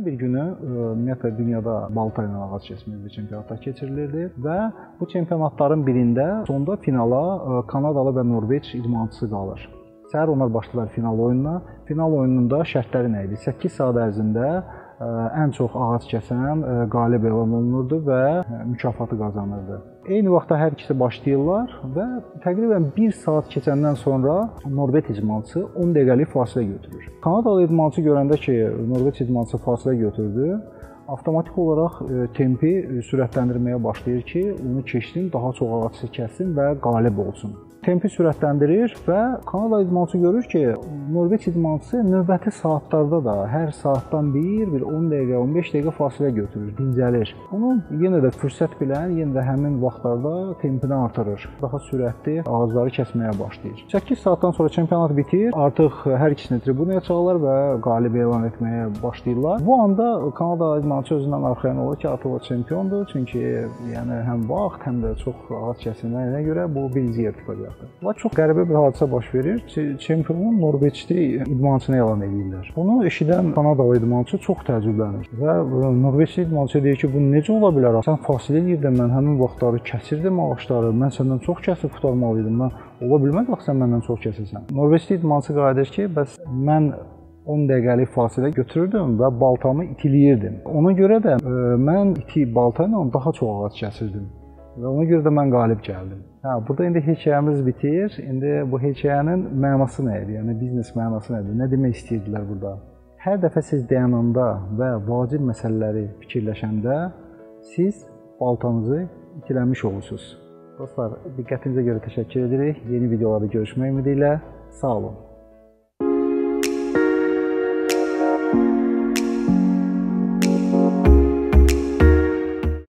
Günlərdən bir günü ümumiyyətlə dünyada balta ilə ağac kəsmə üzrə çempionatlar keçirilirdi və bu çempionatların birində sonda finala Kanadalı və Norveç idmançısı qalır. Səhər onlar başladılar final oyununa. Final oyununda şərtləri nə idi? 8 saat ərzində ən çox ağac kəsən qalib elan olunurdu və mükafatı qazanırdı. Eyni vaxtda hər ikisi başlayırlar və təqribən 1 saat keçəndən sonra Norveç idmançısı 10 dəqiqəlik fasilə götürür. Kanadalı idmançı görəndə ki, Norveç idmançısı fasilə götürdü, avtomatik olaraq tempi sürətləndirməyə başlayır ki, onu keçsin, daha çox ağac kəssin və qalib olsun tempi sürətləndirir və Kanada idmançısı görür ki, Norveç idmançısı növbəti saatlarda da hər saatdan 1, bir 10 dəqiqə, 15 dəqiqə fasilə götürür, dincəlir. Onu yenə də fürsət bilən, yenə də həmin vaxtlarda tempini artırır. Daha sürətli ağacları kəsməyə başlayır. 8 saatdan sonra çempionat bitir. Artıq hər ikisini tribunaya çağırırlar və qalib elan etməyə başlayırlar. Bu anda Kanada idmançısı özündən arxayan olur ki, artıq o çempiondur. Çünki yəni həm vaxt, həm də çox ağac kəsilməyinə görə bu birinci yer tutacaq. Və çox qəribə bir hadisə baş verir. Çempionun Norveçli idmançını elan edirlər. Bunu eşidən Kanadalı idmançı çox təəccüblənir və Norveçli idmançı deyir ki, bu necə ola bilər? Sən fasilə edirdin, mən həmin vaxtları kəsirdim ağacları, mən səndən çox kəsib qurtarmalı idim. Mən ola bilməz axı sən məndən çox kəsirsən. Norveçli idmançı qayıdır ki, bəs mən 10 dəqiqəlik fasilə götürürdüm və baltamı itiliyirdim. Ona görə də ə, mən iti balta ilə daha çox ağac kəsirdim. Və ona görə də mən qalib gəldim. Hə, burada indi hekayəmiz bitir. İndi bu hekayənin mənası nə idi? Yəni biznes mənası nədir? Nə demək istəyirdilər burada? Hər dəfə siz dayananda və vacib məsələləri fikirləşəndə siz baltanızı itiləmiş olursunuz. Dostlar, diqqətinizə görə təşəkkür edirik. Yeni videolarda görüşmək ümidi ilə sağ olun.